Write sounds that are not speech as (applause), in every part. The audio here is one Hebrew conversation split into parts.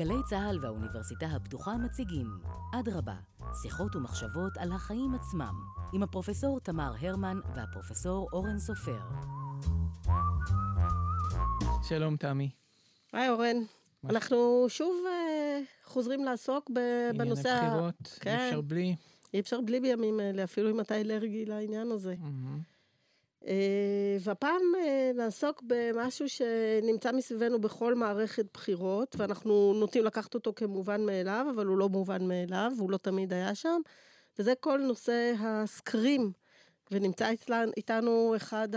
גלי צה"ל והאוניברסיטה הפתוחה מציגים אדרבה, שיחות ומחשבות על החיים עצמם, עם הפרופסור תמר הרמן והפרופסור אורן סופר. שלום, תמי. היי, אורן. אנחנו שוב uh, חוזרים לעסוק בנושא... ה... ענייני בחירות, כן. אי אפשר בלי. אי אפשר בלי בימים אלה, אפילו אם אתה אלרגי לעניין הזה. Mm-hmm. אה, והפעם אה, נעסוק במשהו שנמצא מסביבנו בכל מערכת בחירות, ואנחנו נוטים לקחת אותו כמובן מאליו, אבל הוא לא מובן מאליו, הוא לא תמיד היה שם, וזה כל נושא הסקרים. ונמצא איתנו אחד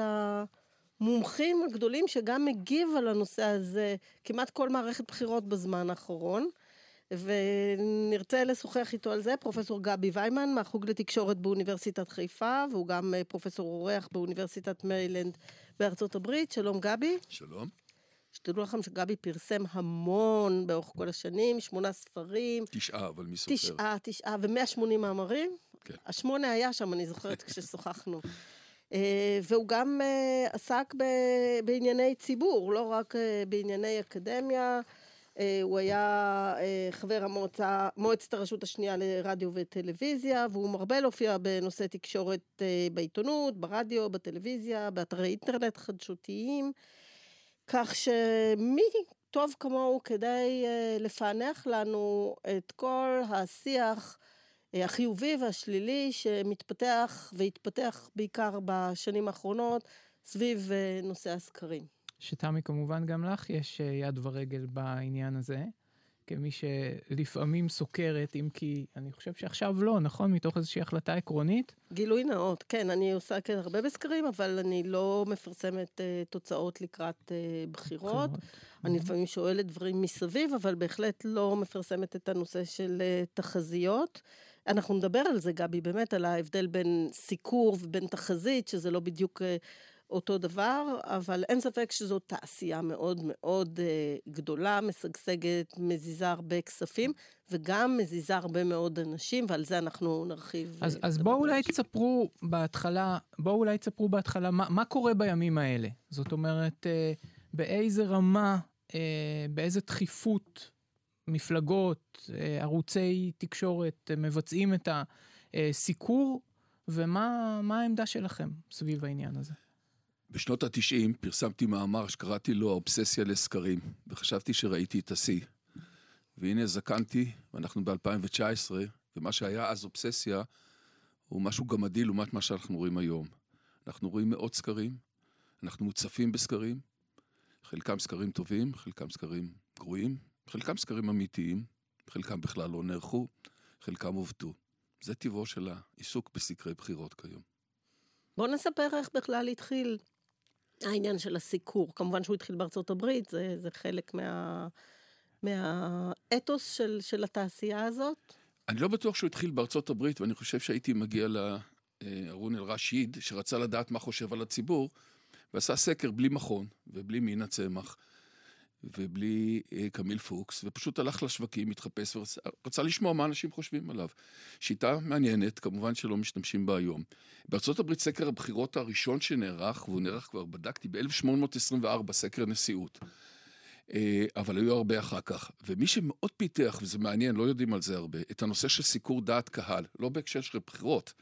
המומחים הגדולים שגם מגיב על הנושא הזה כמעט כל מערכת בחירות בזמן האחרון. ונרצה לשוחח איתו על זה, פרופסור גבי ויימן מהחוג לתקשורת באוניברסיטת חיפה, והוא גם אה, פרופסור אורח באוניברסיטת מרילנד בארצות הברית. שלום גבי. שלום. שתדעו לכם שגבי פרסם המון באורך כל השנים, שמונה ספרים. תשעה, אבל מי סופר? תשעה, תשעה, ו-180 מאמרים. כן. השמונה היה שם, אני זוכרת (laughs) כששוחחנו. אה, והוא גם אה, עסק בענייני ציבור, לא רק בענייני אקדמיה. אה, הוא היה אה, חבר המועצה, מועצת הרשות השנייה לרדיו וטלוויזיה, והוא מרבה להופיע בנושא תקשורת אה, בעיתונות, ברדיו, בטלוויזיה, באתרי אינטרנט חדשותיים, כך שמי טוב כמוהו כדי לפענח לנו את כל השיח החיובי והשלילי שמתפתח והתפתח בעיקר בשנים האחרונות סביב נושא הסקרים. שתמי, כמובן גם לך יש אה, יד ורגל בעניין הזה, כמי שלפעמים סוקרת, אם כי אני חושב שעכשיו לא, נכון? מתוך איזושהי החלטה עקרונית? גילוי נאות, כן, אני עוסקת הרבה בסקרים, אבל אני לא מפרסמת uh, תוצאות לקראת uh, בחירות. אני לפעמים שואלת דברים מסביב, אבל בהחלט לא מפרסמת את הנושא של uh, תחזיות. אנחנו נדבר על זה, גבי, באמת, על ההבדל בין סיקור ובין תחזית, שזה לא בדיוק... אותו דבר, אבל אין ספק שזו תעשייה מאוד מאוד uh, גדולה, משגשגת, מזיזה הרבה כספים, וגם מזיזה הרבה מאוד אנשים, ועל זה אנחנו נרחיב. אז, uh, אז בואו אולי תספרו בהתחלה, בואו אולי תספרו בהתחלה מה, מה קורה בימים האלה. זאת אומרת, uh, באיזה רמה, uh, באיזה דחיפות מפלגות, uh, ערוצי תקשורת uh, מבצעים את הסיקור, ומה העמדה שלכם סביב העניין הזה? בשנות התשעים פרסמתי מאמר שקראתי לו האובססיה לסקרים, וחשבתי שראיתי את השיא. והנה זקנתי, ואנחנו ב-2019, ומה שהיה אז אובססיה, הוא משהו גמדי לעומת מה שאנחנו רואים היום. אנחנו רואים מאות סקרים, אנחנו מוצפים בסקרים, חלקם סקרים טובים, חלקם סקרים גרועים, חלקם סקרים אמיתיים, חלקם בכלל לא נערכו, חלקם עובדו. זה טבעו של העיסוק בסקרי בחירות כיום. בוא נספר איך בכלל התחיל העניין של הסיקור, כמובן שהוא התחיל בארצות הברית, זה, זה חלק מה, מהאתוס של, של התעשייה הזאת. אני לא בטוח שהוא התחיל בארצות הברית, ואני חושב שהייתי מגיע לארון אל-רשיד, שרצה לדעת מה חושב על הציבור, ועשה סקר בלי מכון ובלי מין הצמח. ובלי אה, קמיל פוקס, ופשוט הלך לשווקים, התחפש ורצה לשמוע מה אנשים חושבים עליו. שיטה מעניינת, כמובן שלא משתמשים בה היום. הברית סקר הבחירות הראשון שנערך, והוא נערך כבר, בדקתי, ב-1824, סקר נשיאות. אה, אבל היו הרבה אחר כך. ומי שמאוד פיתח, וזה מעניין, לא יודעים על זה הרבה, את הנושא של סיקור דעת קהל, לא בהקשר של בחירות,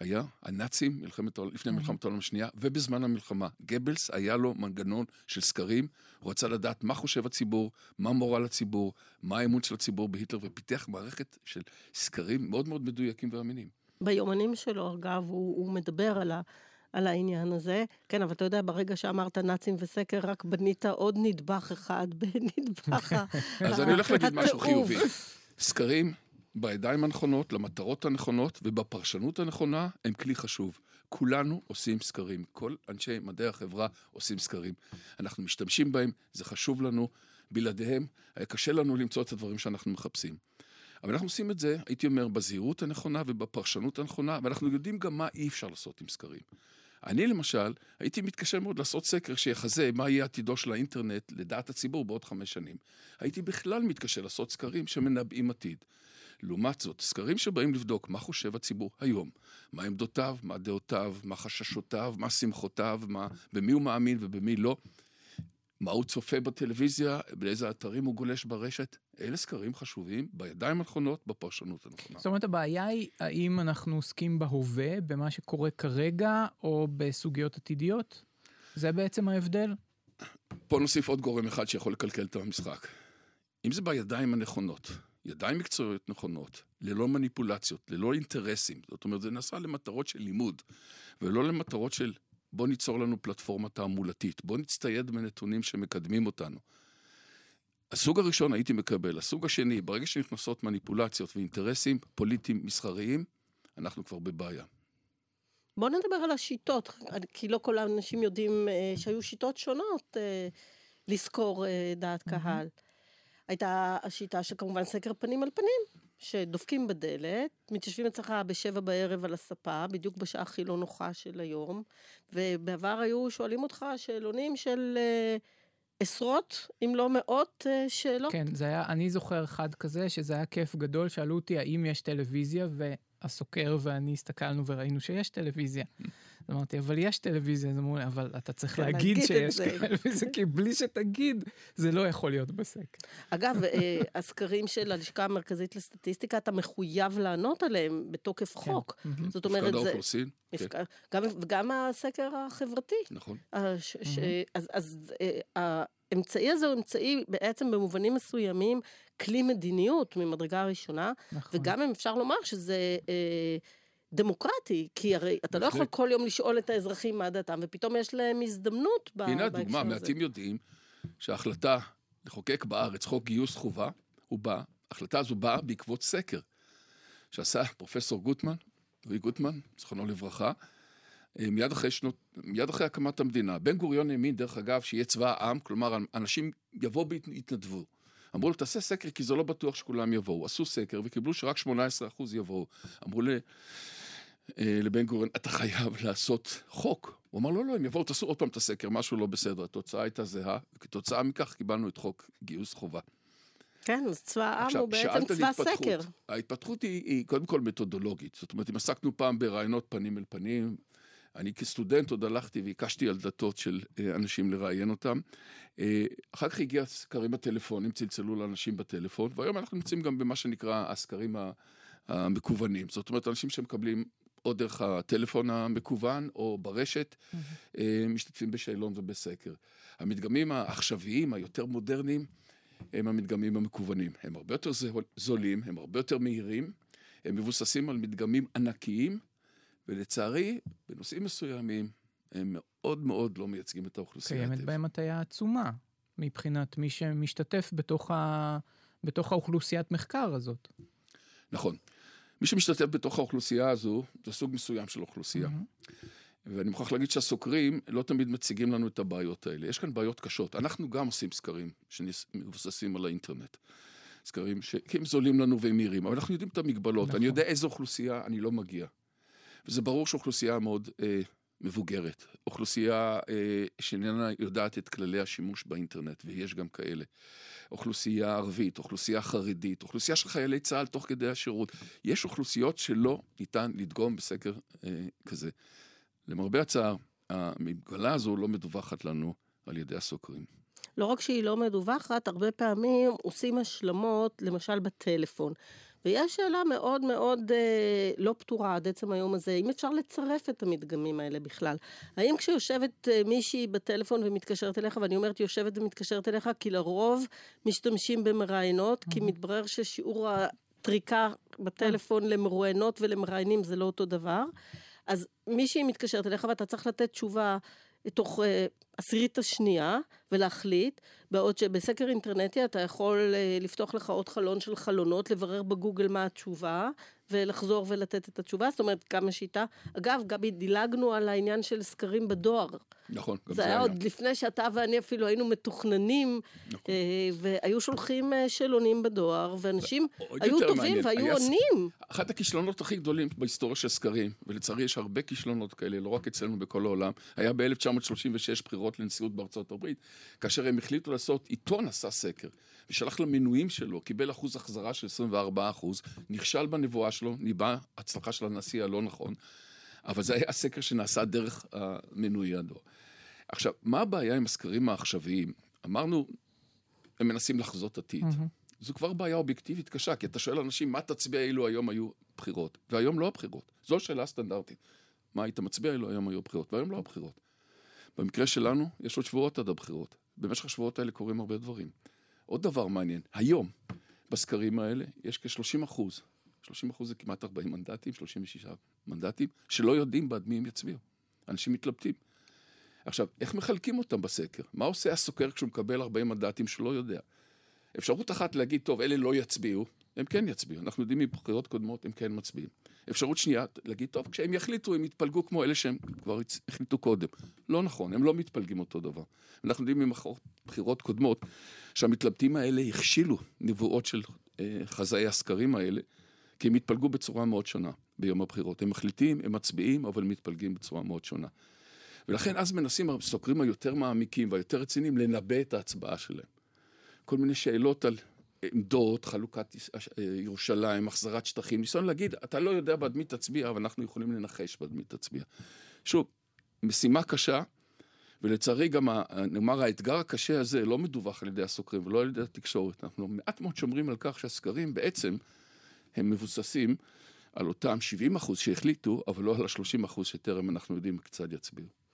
היה הנאצים מלחמת, לפני מלחמת העולם השנייה, ובזמן המלחמה. גבלס היה לו מנגנון של סקרים, הוא רצה לדעת מה חושב הציבור, מה מורל הציבור, מה האמון של הציבור בהיטלר, ופיתח מערכת של סקרים מאוד מאוד מדויקים ואמינים. ביומנים שלו, אגב, הוא, הוא מדבר על ה... על העניין הזה. כן, אבל אתה יודע, ברגע שאמרת נאצים וסקר, רק בנית עוד נדבך אחד (laughs) בנדבך ה... אז אני הולך להגיד משהו חיובי. סקרים בידיים הנכונות, למטרות הנכונות ובפרשנות הנכונה, הם כלי חשוב. כולנו עושים סקרים, כל אנשי מדעי החברה עושים סקרים. אנחנו משתמשים בהם, זה חשוב לנו, בלעדיהם היה קשה לנו למצוא את הדברים שאנחנו מחפשים. אבל אנחנו עושים את זה, הייתי אומר, בזהירות הנכונה ובפרשנות הנכונה, ואנחנו יודעים גם מה אי אפשר לעשות עם סקרים. אני למשל, הייתי מתקשה מאוד לעשות סקר שיחזה מה יהיה עתידו של האינטרנט לדעת הציבור בעוד חמש שנים. הייתי בכלל מתקשה לעשות סקרים שמנבאים עתיד. לעומת זאת, סקרים שבאים לבדוק מה חושב הציבור היום, מה עמדותיו, מה דעותיו, מה חששותיו, מה שמחותיו, מה, במי הוא מאמין ובמי לא, מה הוא צופה בטלוויזיה, באיזה אתרים הוא גולש ברשת. אלה סקרים חשובים, בידיים הנכונות, בפרשנות הנכונה. זאת אומרת, הבעיה היא האם אנחנו עוסקים בהווה, במה שקורה כרגע, או בסוגיות עתידיות? זה בעצם ההבדל? פה נוסיף עוד גורם אחד שיכול לקלקל את המשחק. אם זה בידיים הנכונות, ידיים מקצועיות נכונות, ללא מניפולציות, ללא אינטרסים, זאת אומרת, זה נעשה למטרות של לימוד, ולא למטרות של בוא ניצור לנו פלטפורמה תעמולתית, בוא נצטייד בנתונים שמקדמים אותנו. הסוג הראשון הייתי מקבל, הסוג השני, ברגע שנכנסות מניפולציות ואינטרסים פוליטיים מסחריים, אנחנו כבר בבעיה. בואו נדבר על השיטות, כי לא כל האנשים יודעים אה, שהיו שיטות שונות אה, לזכור אה, דעת קהל. הייתה השיטה שכמובן סקר פנים על פנים, שדופקים בדלת, מתיישבים אצלך בשבע בערב על הספה, בדיוק בשעה הכי לא נוחה של היום, ובעבר היו שואלים אותך שאלונים של uh, עשרות, אם לא מאות uh, שאלות. כן, זה היה, אני זוכר אחד כזה, שזה היה כיף גדול, שאלו אותי האם יש טלוויזיה, והסוקר ואני הסתכלנו וראינו שיש טלוויזיה. אז אמרתי, אבל יש טלוויזיה, אז אמרו לי, אבל אתה צריך להגיד שיש טלוויזיה, כי בלי שתגיד, זה לא יכול להיות בסקר. אגב, אה, הסקרים של הלשכה המרכזית לסטטיסטיקה, אתה מחויב לענות עליהם בתוקף כן. חוק. זאת אומרת, זה... האוכלוסין. כן. גם הסקר החברתי. נכון. אז אה, האמצעי הזה הוא אמצעי בעצם במובנים מסוימים כלי מדיניות ממדרגה ראשונה, נכון. וגם אם אפשר לומר שזה... אה, דמוקרטי, כי הרי אתה לא יכול כל יום לשאול את האזרחים מה דעתם, ופתאום יש להם הזדמנות בהקשר הזה. הנה הדוגמה, מעטים יודעים שההחלטה לחוקק בארץ חוק גיוס חובה, הוא בא, ההחלטה הזו באה בעקבות סקר שעשה פרופסור גוטמן, רועי גוטמן, זכרונו לברכה, אה, מיד אחרי, שנות, מיד אחרי הקמת המדינה. בן גוריון האמין, דרך אגב, שיהיה צבא העם, כלומר, אנשים יבואו ויתנדבו. אמרו לו, תעשה סקר, כי זה לא בטוח שכולם יבואו. עשו סקר וקיבלו שרק 18% יבואו. אמרו ל... אה, לבן גוריון, אתה חייב לעשות חוק. הוא אמר, לא, לא, הם יבואו, תעשו עוד פעם את הסקר, משהו לא בסדר. התוצאה הייתה זהה, וכתוצאה מכך קיבלנו את חוק גיוס חובה. כן, אז צבא העם הוא בעצם צבא סקר. ההתפתחות היא, היא קודם כל מתודולוגית. זאת אומרת, אם עסקנו פעם ברעיונות פנים אל פנים, אני כסטודנט עוד הלכתי והקשתי על דלתות של אה, אנשים לראיין אותם. אה, אחר כך הגיע הסקרים הטלפונים, צלצלו לאנשים בטלפון, והיום אנחנו נמצאים גם במה שנקרא הסקרים המקוונים. זאת אומרת, אנשים שמקבלים או דרך הטלפון המקוון או ברשת, mm-hmm. משתתפים בשאלון ובסקר. המדגמים העכשוויים, היותר מודרניים, הם המדגמים המקוונים. הם הרבה יותר זולים, הם הרבה יותר מהירים, הם מבוססים על מדגמים ענקיים, ולצערי, בנושאים מסוימים, הם מאוד מאוד לא מייצגים את האוכלוסייה. קיימת בהם הטיה עצומה, מבחינת מי שמשתתף בתוך, ה... בתוך האוכלוסיית מחקר הזאת. נכון. מי שמשתתף בתוך האוכלוסייה הזו, זה סוג מסוים של אוכלוסייה. Mm-hmm. ואני מוכרח להגיד שהסוקרים לא תמיד מציגים לנו את הבעיות האלה. יש כאן בעיות קשות. אנחנו גם עושים סקרים שמבוססים על האינטרנט. סקרים ש... כי הם זולים לנו והם מהירים, אבל אנחנו יודעים את המגבלות. נכון. אני יודע איזו אוכלוסייה אני לא מגיע. וזה ברור שאוכלוסייה מאוד אה, מבוגרת. אוכלוסייה אה, שאיננה יודעת את כללי השימוש באינטרנט, ויש גם כאלה. אוכלוסייה ערבית, אוכלוסייה חרדית, אוכלוסייה של חיילי צה"ל תוך כדי השירות. יש אוכלוסיות שלא ניתן לדגום בסקר אה, כזה. למרבה הצער, המגבלה הזו לא מדווחת לנו על ידי הסוקרים. לא רק שהיא לא מדווחת, הרבה פעמים עושים השלמות, למשל בטלפון. ויש שאלה מאוד מאוד אה, לא פתורה עד עצם היום הזה, אם אפשר לצרף את המדגמים האלה בכלל. האם כשיושבת אה, מישהי בטלפון ומתקשרת אליך, ואני אומרת יושבת ומתקשרת אליך, כי לרוב משתמשים במראיינות, mm-hmm. כי מתברר ששיעור הטריקה בטלפון mm-hmm. למרואיינות ולמראיינים זה לא אותו דבר. אז מישהי מתקשרת אליך ואתה צריך לתת תשובה תוך אה, עשירית השנייה ולהחליט, בעוד שבסקר אינטרנטי אתה יכול אה, לפתוח לך עוד חלון של חלונות, לברר בגוגל מה התשובה, ולחזור ולתת את התשובה, זאת אומרת, כמה שיטה. אגב, גבי, דילגנו על העניין של סקרים בדואר. נכון, גם זה היה. זה היה עוד לפני שאתה ואני אפילו היינו מתוכננים, נכון. אה, והיו שולחים אה, שאלונים בדואר, ואנשים היו טובים מעניין. והיו היה... עונים. אחת הכישלונות הכי גדולים בהיסטוריה של סקרים, ולצערי יש הרבה כישלונות כאלה, לא רק אצלנו, בכל העולם, היה ב-1936 בחירות לנשיאות בארצות הברית, כאשר הם החליטו לעשות, עיתון עשה סקר, ושלח למנויים שלו, קיבל אחוז החזרה של 24 אחוז, נכשל בנבואה שלו, ניבא הצלחה של הנשיא הלא נכון, אבל זה היה סקר שנעשה דרך המנוי הדואר. עכשיו, מה הבעיה עם הסקרים העכשוויים? אמרנו, הם מנסים לחזות עתיד. Mm-hmm. זו כבר בעיה אובייקטיבית קשה, כי אתה שואל אנשים, מה תצביע אילו היום היו בחירות? והיום לא הבחירות. זו שאלה סטנדרטית. מה היית מצביע אילו היום היו בחירות? והיום לא הבחירות. במקרה שלנו, יש עוד שבועות עד הבחירות. במשך השבועות האלה קורים הרבה דברים. עוד דבר מעניין, היום, בסקרים האלה, יש כ-30 אחוז, 30 אחוז זה כמעט 40 מנדטים, 36 מנדטים, שלא יודעים בעד מי הם יצביעו. אנשים מתלבטים. עכשיו, איך מחלקים אותם בסקר? מה עושה הסוקר כשהוא מקבל 40 מנדטים שלא יודע? אפשרות אחת להגיד, טוב, אלה לא יצביעו, הם כן יצביעו. אנחנו יודעים מבחירות קודמות, הם כן מצביעים. אפשרות שנייה, להגיד, טוב, כשהם יחליטו, הם יתפלגו כמו אלה שהם כבר החליטו קודם. לא נכון, הם לא מתפלגים אותו דבר. אנחנו יודעים מבחירות קודמות, שהמתלבטים האלה הכשילו נבואות של אה, חזאי הסקרים האלה, כי הם התפלגו בצורה מאוד שונה ביום הבחירות. הם מחליטים, הם מצביעים, אבל מתפלגים בצורה מאוד שונה. ולכן אז מנסים הסוקרים היותר מעמיקים והיותר רציניים לנבא את ההצבעה שלהם. כל מיני שאלות על עמדות, חלוקת אה, ירושלים, החזרת שטחים, ניסיון להגיד, אתה לא יודע בעד מי תצביע, אבל אנחנו יכולים לנחש בעד מי תצביע. שוב, משימה קשה, ולצערי גם, נאמר, האתגר הקשה הזה לא מדווח על ידי הסוקרים ולא על ידי התקשורת. אנחנו מעט מאוד שומרים על כך שהסקרים בעצם הם מבוססים על אותם 70 אחוז שהחליטו, אבל לא על ה-30 אחוז שטרם אנחנו יודעים כיצד יצביעו.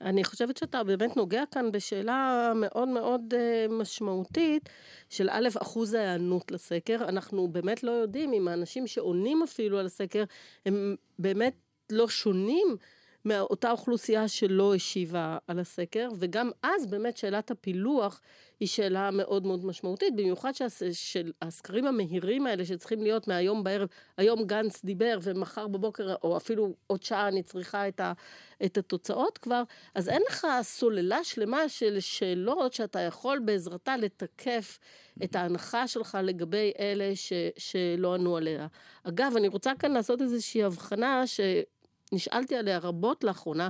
אני חושבת שאתה באמת נוגע כאן בשאלה מאוד מאוד uh, משמעותית של א', אחוז ההיענות לסקר. אנחנו באמת לא יודעים אם האנשים שעונים אפילו על הסקר הם באמת לא שונים מאותה אוכלוסייה שלא השיבה על הסקר, וגם אז באמת שאלת הפילוח היא שאלה מאוד מאוד משמעותית, במיוחד שהסקרים המהירים האלה שצריכים להיות מהיום בערב, היום גנץ דיבר ומחר בבוקר, או אפילו עוד שעה אני צריכה את, ה, את התוצאות כבר, אז אין לך סוללה שלמה של שאלות שאתה יכול בעזרתה לתקף את ההנחה שלך לגבי אלה ש, שלא ענו עליה. אגב, אני רוצה כאן לעשות איזושהי הבחנה ש... נשאלתי עליה רבות לאחרונה,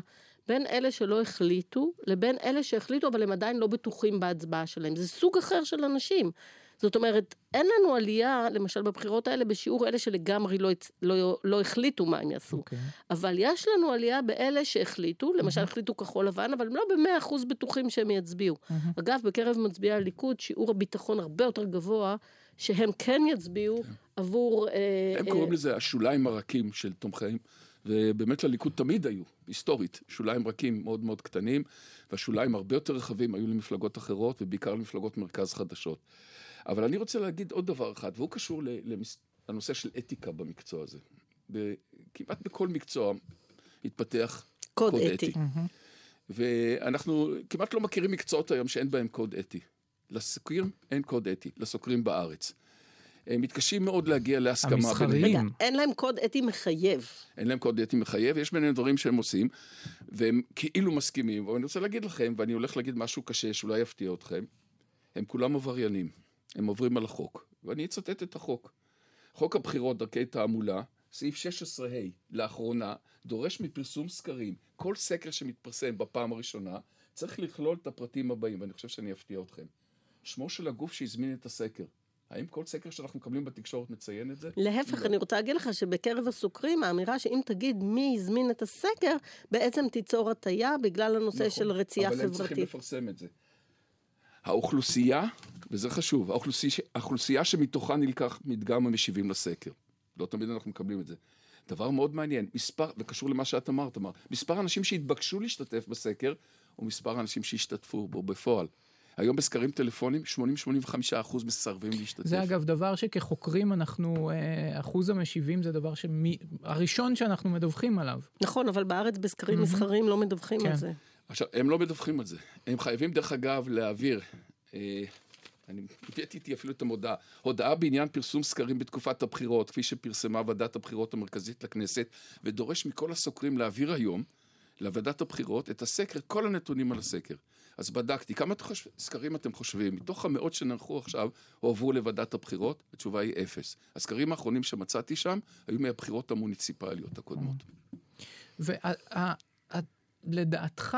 בין אלה שלא החליטו, לבין אלה שהחליטו אבל הם עדיין לא בטוחים בהצבעה שלהם. זה סוג אחר של אנשים. זאת אומרת, אין לנו עלייה, למשל בבחירות האלה, בשיעור אלה שלגמרי לא, לא, לא החליטו מה הם יעשו. Okay. אוקיי. אבל יש לנו עלייה באלה שהחליטו, למשל mm-hmm. החליטו כחול לבן, אבל הם לא במאה אחוז בטוחים שהם יצביעו. Mm-hmm. אגב, בקרב מצביעי הליכוד, שיעור הביטחון הרבה יותר גבוה, שהם כן יצביעו okay. כן. עבור... אה, הם אה, קוראים לזה השוליים הרכים של תומכים. ובאמת לליכוד תמיד היו, היסטורית, שוליים רכים מאוד מאוד קטנים, והשוליים הרבה יותר רחבים היו למפלגות אחרות, ובעיקר למפלגות מרכז חדשות. אבל אני רוצה להגיד עוד דבר אחד, והוא קשור לנושא של אתיקה במקצוע הזה. כמעט בכל מקצוע התפתח קוד, קוד אתי. אתי. ואנחנו כמעט לא מכירים מקצועות היום שאין בהם קוד אתי. לסוקרים אין קוד אתי, לסוקרים בארץ. הם מתקשים מאוד להגיע להסכמה. המסחריים. רגע, אין להם קוד אתי מחייב. אין להם קוד אתי מחייב, יש ביניהם דברים שהם עושים, והם כאילו מסכימים, אבל אני רוצה להגיד לכם, ואני הולך להגיד משהו קשה שאולי יפתיע אתכם, הם כולם עבריינים, הם עוברים על החוק, ואני אצטט את החוק. חוק הבחירות, דרכי תעמולה, סעיף 16ה, לאחרונה, דורש מפרסום סקרים. כל סקר שמתפרסם בפעם הראשונה, צריך לכלול את הפרטים הבאים, ואני חושב שאני אפתיע אתכם. שמו של הגוף שהזמין את הסקר, האם כל סקר שאנחנו מקבלים בתקשורת מציין את זה? להפך, אני רוצה להגיד לך שבקרב הסוקרים, האמירה שאם תגיד מי הזמין את הסקר, בעצם תיצור הטיה בגלל הנושא נכון, של רצייה חברתית. אבל הם צריכים לפרסם את זה. האוכלוסייה, וזה חשוב, האוכלוסייה, האוכלוסייה שמתוכה נלקח מדגם המשיבים לסקר. לא תמיד אנחנו מקבלים את זה. דבר מאוד מעניין, מספר, וקשור למה שאת אמרת, אמר, מספר האנשים שהתבקשו להשתתף בסקר, או מספר האנשים שהשתתפו בו בפועל. היום בסקרים טלפונים 80-85 אחוז מסרבים להשתתף. זה אגב דבר שכחוקרים אנחנו, אה, אחוז המשיבים זה דבר שמי, הראשון שאנחנו מדווחים עליו. נכון, אבל בארץ בסקרים מסחריים לא מדווחים כן. על זה. עכשיו, הם לא מדווחים על זה. הם חייבים דרך אגב להעביר, אה, אני הבאתי איתי אפילו את המודעה, הודעה בעניין פרסום סקרים בתקופת הבחירות, כפי שפרסמה ועדת הבחירות המרכזית לכנסת, ודורש מכל הסוקרים להעביר היום לוועדת הבחירות את הסקר, כל הנתונים על הסקר. אז בדקתי, כמה סקרים אתם חושבים? מתוך המאות שנערכו עכשיו, הועברו לוועדת הבחירות? התשובה היא אפס. הסקרים האחרונים שמצאתי שם, היו מהבחירות המוניציפליות הקודמות. ולדעתך,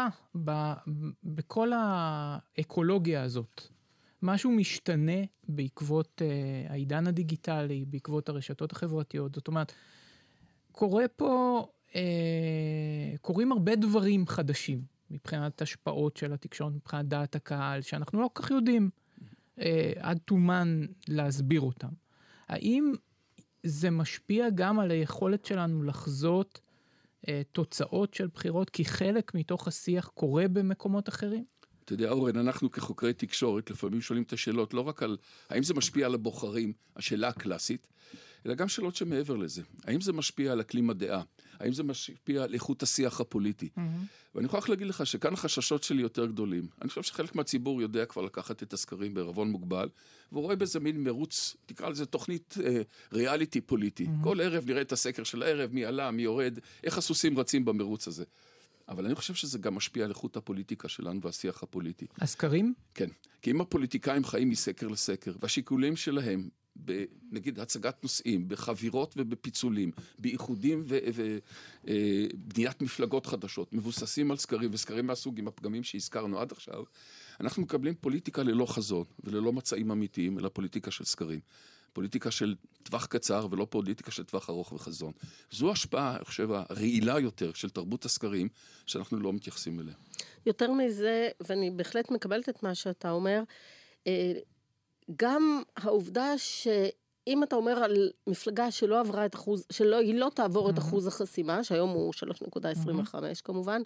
בכל האקולוגיה הזאת, משהו משתנה בעקבות uh, העידן הדיגיטלי, בעקבות הרשתות החברתיות. זאת אומרת, קורה פה, uh, קורים הרבה דברים חדשים. מבחינת השפעות של התקשורת, מבחינת דעת הקהל, שאנחנו לא כל כך יודעים אה, עד תומן להסביר אותם. האם זה משפיע גם על היכולת שלנו לחזות אה, תוצאות של בחירות, כי חלק מתוך השיח קורה במקומות אחרים? אתה יודע, אורן, אנחנו כחוקרי תקשורת לפעמים שואלים את השאלות לא רק על האם זה משפיע על הבוחרים, השאלה הקלאסית, אלא גם שאלות שמעבר לזה. האם זה משפיע על אקלים הדעה? האם זה משפיע על איכות השיח הפוליטי? Mm-hmm. ואני יכול להגיד לך שכאן החששות שלי יותר גדולים. אני חושב שחלק מהציבור יודע כבר לקחת את הסקרים בערבון מוגבל, והוא רואה בזה מין מרוץ, תקרא לזה תוכנית אה, ריאליטי פוליטי. Mm-hmm. כל ערב נראה את הסקר של הערב, מי עלה, מי יורד, איך הסוסים רצים במרוץ הזה. אבל אני חושב שזה גם משפיע על איכות הפוליטיקה שלנו והשיח הפוליטי. הסקרים? כן. כי אם הפוליטיקאים חיים מסקר לסקר, והשיקולים שלהם נגיד הצגת נושאים, בחבירות ובפיצולים, באיחודים ובניית אה, מפלגות חדשות, מבוססים על סקרים וסקרים מהסוג עם הפגמים שהזכרנו עד עכשיו, אנחנו מקבלים פוליטיקה ללא חזון וללא מצעים אמיתיים, אלא פוליטיקה של סקרים. פוליטיקה של טווח קצר ולא פוליטיקה של טווח ארוך וחזון. זו השפעה, אני חושב, הרעילה יותר של תרבות הסקרים, שאנחנו לא מתייחסים אליה. יותר מזה, ואני בהחלט מקבלת את מה שאתה אומר, אה, גם העובדה שאם אתה אומר על מפלגה שלא עברה את אחוז, שלא, היא לא תעבור mm-hmm. את אחוז החסימה, שהיום הוא 3.25 mm-hmm. כמובן,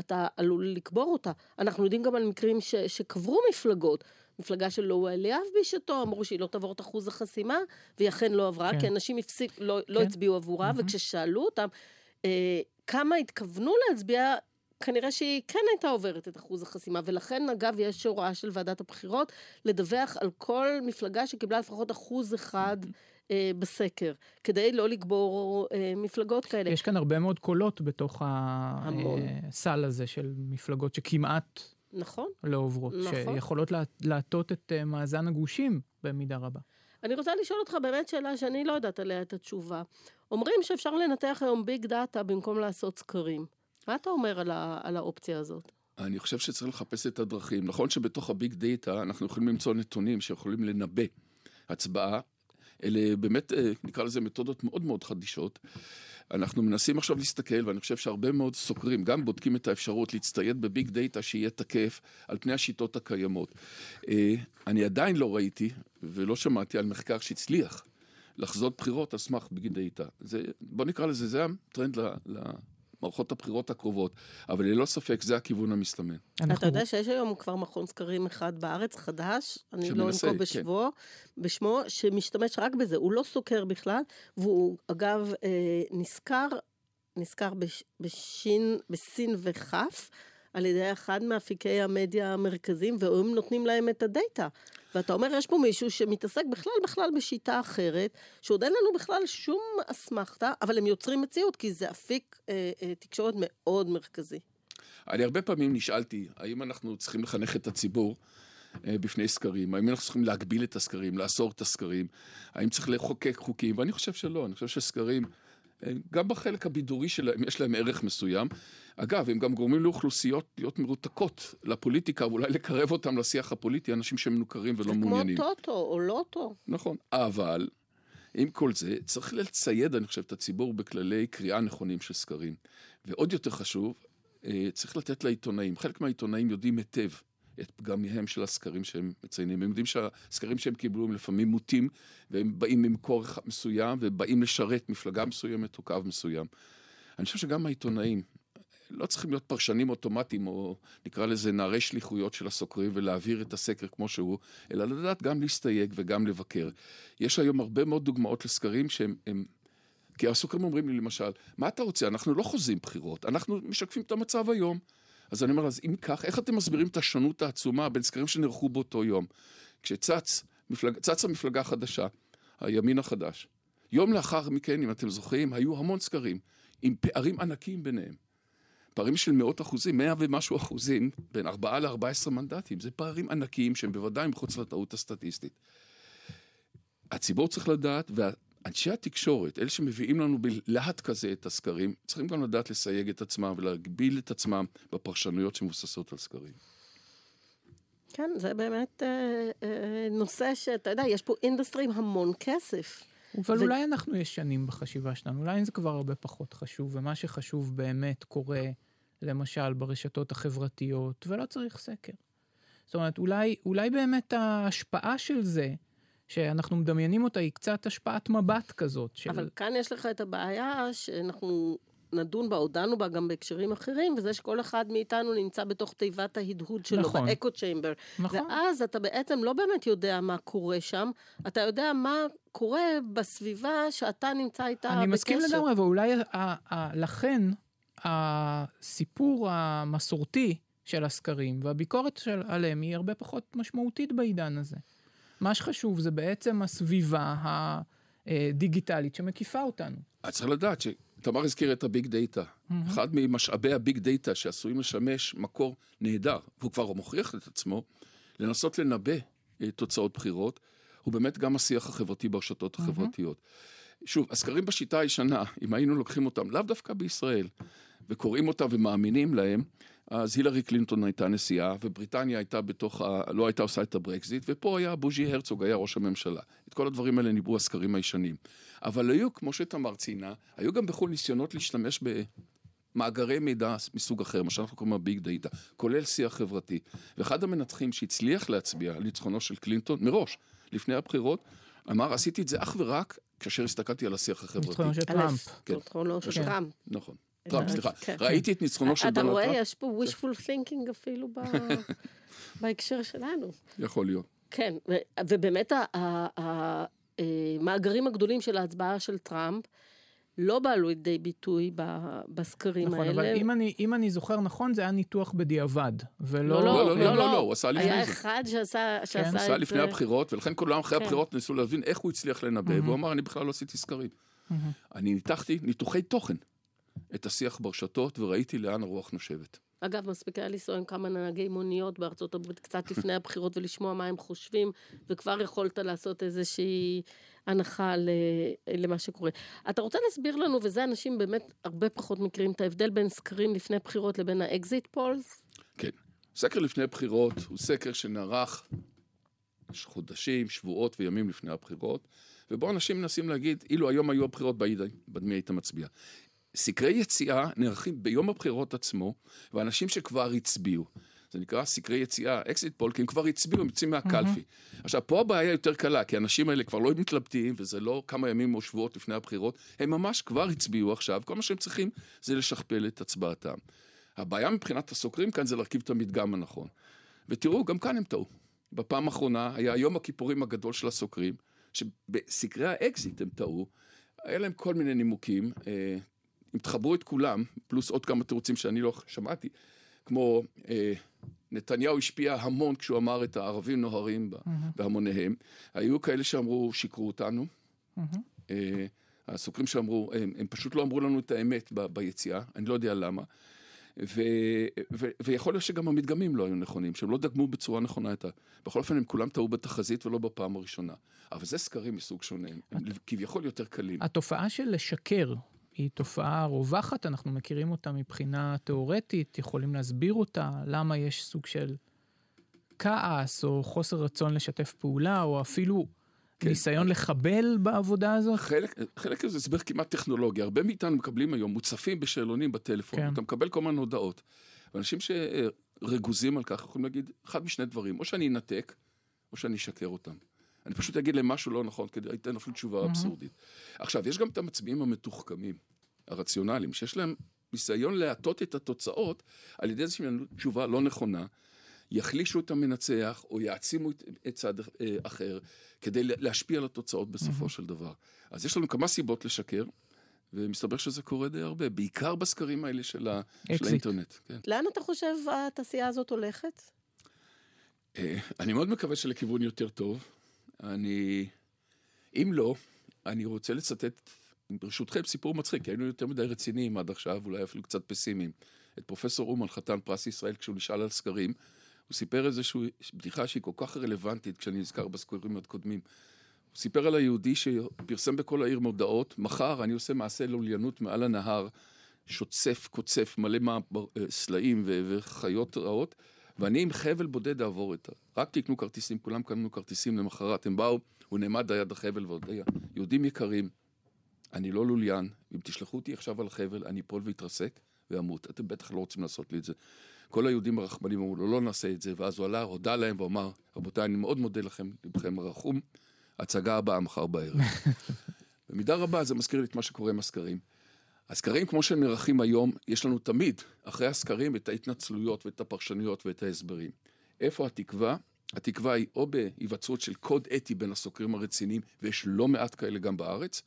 אתה עלול לקבור אותה. אנחנו יודעים גם על מקרים ש, שקברו מפלגות. מפלגה של לואו אליאב בשעתו, אמרו שהיא לא תעבור את אחוז החסימה, והיא אכן לא עברה, כן. כי אנשים הפסיק, לא, לא כן. לא הצביעו עבורה, mm-hmm. וכששאלו אותם אה, כמה התכוונו להצביע, כנראה שהיא כן הייתה עוברת את אחוז החסימה, ולכן אגב יש הוראה של ועדת הבחירות לדווח על כל מפלגה שקיבלה לפחות אחוז אחד אה, בסקר, כדי לא לגבור אה, מפלגות כאלה. יש כאן הרבה מאוד קולות בתוך הסל אה, הזה של מפלגות שכמעט נכון, לא עוברות, נכון. שיכולות להטות את מאזן הגושים במידה רבה. אני רוצה לשאול אותך באמת שאלה שאני לא יודעת עליה את התשובה. אומרים שאפשר לנתח היום big data במקום לעשות סקרים. מה אתה אומר על, ה, על האופציה הזאת? אני חושב שצריך לחפש את הדרכים. נכון שבתוך ה big data אנחנו יכולים למצוא נתונים שיכולים לנבא הצבעה. אלה באמת, אה, נקרא לזה מתודות מאוד מאוד חדישות. אנחנו מנסים עכשיו להסתכל, ואני חושב שהרבה מאוד סוקרים גם בודקים את האפשרות להצטייד ב big data שיהיה תקף על פני השיטות הקיימות. אה, אני עדיין לא ראיתי ולא שמעתי על מחקר שהצליח לחזות בחירות על סמך big data. בוא נקרא לזה, זה הטרנד מערכות הבחירות הקרובות, אבל ללא ספק זה הכיוון המסתמן. אתה יודע שיש היום כבר מכון סקרים אחד בארץ, חדש, אני לא אנקוב כן. בשבו, בשמו, שמשתמש רק בזה, הוא לא סוקר בכלל, והוא אגב אה, נשכר, נשכר בשין, בסין וכף, על ידי אחד מאפיקי המדיה המרכזיים, והם נותנים להם את ה data. ואתה אומר, יש פה מישהו שמתעסק בכלל בכלל בשיטה אחרת, שעוד אין לנו בכלל שום אסמכתה, אבל הם יוצרים מציאות, כי זה אפיק אה, אה, תקשורת מאוד מרכזי. אני הרבה פעמים נשאלתי, האם אנחנו צריכים לחנך את הציבור אה, בפני סקרים? האם אנחנו צריכים להגביל את הסקרים, לאסור את הסקרים? האם צריך לחוקק חוקים? ואני חושב שלא, אני חושב שסקרים... גם בחלק הבידורי שלהם יש להם ערך מסוים. אגב, הם גם גורמים לאוכלוסיות להיות מרותקות לפוליטיקה, ואולי לקרב אותם לשיח הפוליטי, אנשים שמנוכרים ולא מעוניינים. זה כמו טוטו או לוטו. נכון, אבל עם כל זה, צריך לצייד, אני חושב, את הציבור בכללי קריאה נכונים של סקרים. ועוד יותר חשוב, אה, צריך לתת לעיתונאים. חלק מהעיתונאים יודעים היטב את פגמיהם של הסקרים שהם מציינים. הם יודעים שהסקרים שהם קיבלו הם לפעמים מוטים, והם באים ממקור מסוים, ובאים לשרת מפלגה מסוימת או קו מסוים. אני חושב שגם העיתונאים לא צריכים להיות פרשנים אוטומטיים, או נקרא לזה נערי שליחויות של הסוקרים, ולהעביר את הסקר כמו שהוא, אלא לדעת גם להסתייג וגם לבקר. יש היום הרבה מאוד דוגמאות לסקרים שהם... הם, כי הסוקרים אומרים לי למשל, מה אתה רוצה? אנחנו לא חוזים בחירות, אנחנו משקפים את המצב היום. אז אני אומר, אז אם כך, איך אתם מסבירים את השונות העצומה בין סקרים שנערכו באותו יום? כשצצה מפלג, מפלגה חדשה, הימין החדש, יום לאחר מכן, אם אתם זוכרים, היו המון סקרים, עם פערים ענקיים ביניהם. פערים של מאות אחוזים, מאה ומשהו אחוזים, בין ארבעה לארבע עשרה מנדטים. זה פערים ענקיים שהם בוודאי מחוץ לטעות הסטטיסטית. הציבור צריך לדעת. אנשי התקשורת, אלה שמביאים לנו בלהט כזה את הסקרים, צריכים גם לדעת לסייג את עצמם ולהגביל את עצמם בפרשנויות שמבוססות על סקרים. כן, זה באמת אה, אה, נושא שאתה יודע, יש פה industry עם המון כסף. אבל ו... אולי אנחנו ישנים בחשיבה שלנו, אולי זה כבר הרבה פחות חשוב, ומה שחשוב באמת קורה למשל ברשתות החברתיות, ולא צריך סקר. זאת אומרת, אולי, אולי באמת ההשפעה של זה, שאנחנו מדמיינים אותה, היא קצת השפעת מבט כזאת. של... אבל כאן יש לך את הבעיה שאנחנו נדון בה, או דנו בה גם בהקשרים אחרים, וזה שכל אחד מאיתנו נמצא בתוך תיבת ההדהוד שלו, נכון. באקו צ'יימבר. נכון. ואז אתה בעצם לא באמת יודע מה קורה שם, אתה יודע מה קורה בסביבה שאתה נמצא איתה בקשר. אני מסכים לגמרי, ואולי לכן הסיפור המסורתי של הסקרים והביקורת של, עליהם היא הרבה פחות משמעותית בעידן הזה. מה שחשוב זה בעצם הסביבה הדיגיטלית שמקיפה אותנו. את צריך לדעת שתמר הזכיר את ה big data. Mm-hmm. אחד ממשאבי ה big data שעשויים לשמש מקור נהדר, והוא כבר מוכיח את עצמו, לנסות לנבא אה, תוצאות בחירות, הוא באמת גם השיח החברתי ברשתות mm-hmm. החברתיות. שוב, הסקרים בשיטה הישנה, אם היינו לוקחים אותם, לאו דווקא בישראל, וקוראים אותה ומאמינים להם, אז הילרי קלינטון הייתה נשיאה, ובריטניה הייתה בתוך, ה... לא הייתה עושה את הברקזיט, ופה היה בוז'י הרצוג, היה ראש הממשלה. את כל הדברים האלה ניבאו הסקרים הישנים. אבל היו, כמו שתמר ציינה, היו גם בחו"ל ניסיונות להשתמש במאגרי מידע מסוג אחר, מה שאנחנו קוראים ה big data, כולל שיח חברתי. ואחד המנתחים שהצליח להצביע על ניצחונו של קלינטון, מראש, לפני הבחירות, אמר, עשיתי את זה אך ורק כאשר הסתכלתי על השיח החברתי. ניצחונו של טראמפ. כן. ניצחונו של טראמפ. נכון. טראמפ, סליחה. כן. ראיתי את ניצחונו של דונלד טראמפ. אתה רואה, יש פה wishful thinking אפילו (laughs) בהקשר שלנו. יכול להיות. כן, ובאמת המאגרים הגדולים של ההצבעה של טראמפ, לא באו לידי ביטוי בסקרים נכון, האלה. נכון, אבל אם אני, אם אני זוכר נכון, זה היה ניתוח בדיעבד, ולא... לא, לא, לא, לא, לא, לא, לא, הוא עשה לפני זה. היה אחד שעשה, שעשה כן. את זה. עשה לפני הבחירות, ולכן כולם אחרי כן. הבחירות ניסו להבין איך הוא הצליח לנבא, והוא אמר, אני בכלל לא עשיתי סקרים. אני ניתחתי ניתוחי תוכן. את השיח ברשתות וראיתי לאן הרוח נושבת. אגב, מספיק היה לנסוע עם כמה נהגי מוניות בארצות הברית קצת לפני הבחירות ולשמוע מה הם חושבים, וכבר יכולת לעשות איזושהי הנחה למה שקורה. אתה רוצה להסביר לנו, וזה אנשים באמת הרבה פחות מכירים, את ההבדל בין סקרים לפני בחירות לבין ה exit polls? כן. סקר לפני בחירות הוא סקר שנערך חודשים, שבועות וימים לפני הבחירות, ובו אנשים מנסים להגיד, אילו היום היו הבחירות, במי היית מצביע. סקרי יציאה נערכים ביום הבחירות עצמו, ואנשים שכבר הצביעו. זה נקרא סקרי יציאה, exit poll, כי הם כבר הצביעו, הם יוצאים מהקלפי. Mm-hmm. עכשיו, פה הבעיה יותר קלה, כי האנשים האלה כבר לא מתלבטים, וזה לא כמה ימים או שבועות לפני הבחירות, הם ממש כבר הצביעו עכשיו, כל מה שהם צריכים זה לשכפל את הצבעתם. הבעיה מבחינת הסוקרים כאן זה להרכיב את המדגם הנכון. ותראו, גם כאן הם טעו. בפעם האחרונה היה יום הכיפורים הגדול של הסוקרים, שבסקרי האקזיט הם טעו, היה להם כל מיני נימוקים. אם תחברו את כולם, פלוס עוד כמה תירוצים שאני לא שמעתי, כמו אה, נתניהו השפיע המון כשהוא אמר את הערבים נוהרים mm-hmm. בהמוניהם, היו כאלה שאמרו, שיקרו אותנו. Mm-hmm. אה, הסוקרים שאמרו, הם, הם פשוט לא אמרו לנו את האמת ב, ביציאה, אני לא יודע למה. ו, ו, ויכול להיות שגם המדגמים לא היו נכונים, שהם לא דגמו בצורה נכונה את ה... בכל אופן, הם כולם טעו בתחזית ולא בפעם הראשונה. אבל זה סקרים מסוג שונה, הם כביכול יותר קלים. התופעה של לשקר היא תופעה רווחת, אנחנו מכירים אותה מבחינה תיאורטית, יכולים להסביר אותה, למה יש סוג של כעס או חוסר רצון לשתף פעולה, או אפילו כן. ניסיון לחבל בעבודה הזאת? חלק, חלק זה הסבר כמעט טכנולוגי. הרבה מאיתנו מקבלים היום, מוצפים בשאלונים בטלפון, כן. אתה מקבל כל מיני הודעות. ואנשים שרגוזים על כך יכולים להגיד אחד משני דברים, או שאני אנתק, או שאני אשקר אותם. אני פשוט אגיד להם משהו לא נכון, כדי לתת אפילו תשובה אבסורדית. עכשיו, יש גם את המצביעים המתוחכמים, הרציונליים, שיש להם ניסיון להטות את התוצאות על ידי זה שהם תשובה לא נכונה, יחלישו את המנצח או יעצימו את, את צד אה, אחר, כדי להשפיע על התוצאות בסופו של דבר. אז יש לנו כמה סיבות לשקר. ומסתבר שזה קורה די הרבה, בעיקר בסקרים האלה של, ה, של האינטרנט. כן. לאן אתה חושב התעשייה הזאת הולכת? אה, אני מאוד מקווה שלכיוון יותר טוב. אני... אם לא, אני רוצה לצטט, ברשותכם, סיפור מצחיק, כי היינו יותר מדי רציניים עד עכשיו, אולי אפילו קצת פסימיים. את פרופסור אומן, חתן פרס ישראל, כשהוא נשאל על סקרים, הוא סיפר איזושהי בדיחה שהיא כל כך רלוונטית כשאני נזכר בסקרים הקודמים. הוא סיפר על היהודי שפרסם בכל העיר מודעות, מחר אני עושה מעשה לוליינות מעל הנהר, שוצף, קוצף, מלא סלעים וחיות רעות, ואני עם חבל בודד אעבור את ה... רק תקנו כרטיסים, כולם קנו כרטיסים למחרת, הם באו, הוא נעמד ליד החבל והודיע, יהודים יקרים, אני לא לוליין, אם תשלחו אותי עכשיו על החבל, אני אפול ואתרסק, ואמות. אתם בטח לא רוצים לעשות לי את זה. כל היהודים הרחמנים אמרו לו, לא נעשה את זה, ואז הוא עלה, הודה להם ואמר, רבותיי, אני מאוד מודה לכם, לבכם הרחום, הצגה הבאה מחר בערב. (laughs) במידה רבה זה מזכיר לי את מה שקורה עם הסקרים. הסקרים, כמו שהם נערכים היום, יש לנו תמיד, אחרי הסקרים, את ההתנצלויות ואת הפרשנויות ואת ההסברים. איפה התקווה? התקווה היא או בהיווצרות של קוד אתי בין הסוקרים הרציניים, ויש לא מעט כאלה גם בארץ,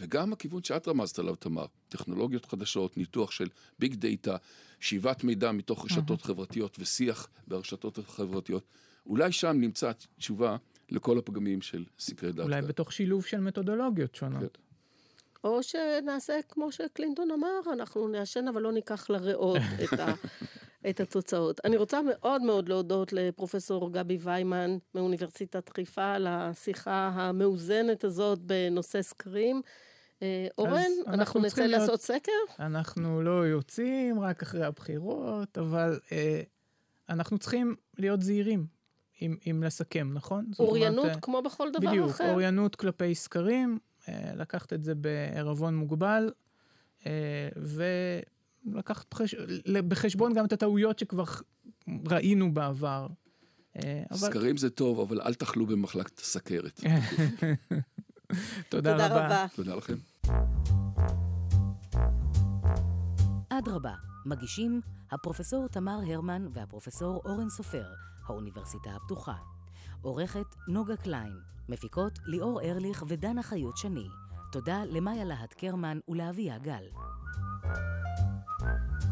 וגם הכיוון שאת רמזת עליו, תמר, טכנולוגיות חדשות, ניתוח של big data, שאיבת מידע מתוך רשתות חברתיות ושיח ברשתות החברתיות. אולי שם נמצא תשובה לכל הפגמים של סקרי דעה. אולי בתוך שילוב של מתודולוגיות שונות. או שנעשה כמו שקלינטון אמר, אנחנו נעשן אבל לא ניקח לריאות (laughs) את, ה, את התוצאות. אני רוצה מאוד מאוד להודות לפרופסור גבי ויימן מאוניברסיטת חיפה על השיחה המאוזנת הזאת בנושא סקרים. אה, אורן, אנחנו, אנחנו נצא להיות, לעשות סקר? אנחנו לא יוצאים רק אחרי הבחירות, אבל אה, אנחנו צריכים להיות זהירים אם, אם לסכם, נכון? אוריינות אומרת, כמו בכל דבר בדיוק, אחר. בדיוק, אוריינות כלפי סקרים, אה, לקחת את זה בערבון מוגבל, אה, ולקחת בחש... בחשבון גם את הטעויות שכבר ראינו בעבר. אה, אבל... סקרים זה טוב, אבל אל תאכלו במחלקת הסכרת. (laughs) תודה. רבה. תודה לכם. אדרבה, מגישים הפרופסור תמר הרמן והפרופסור אורן סופר, האוניברסיטה הפתוחה. עורכת נוגה קליין, מפיקות ליאור ארליך ודנה חיות שני. תודה למאיה להט קרמן ולאביה גל. thank you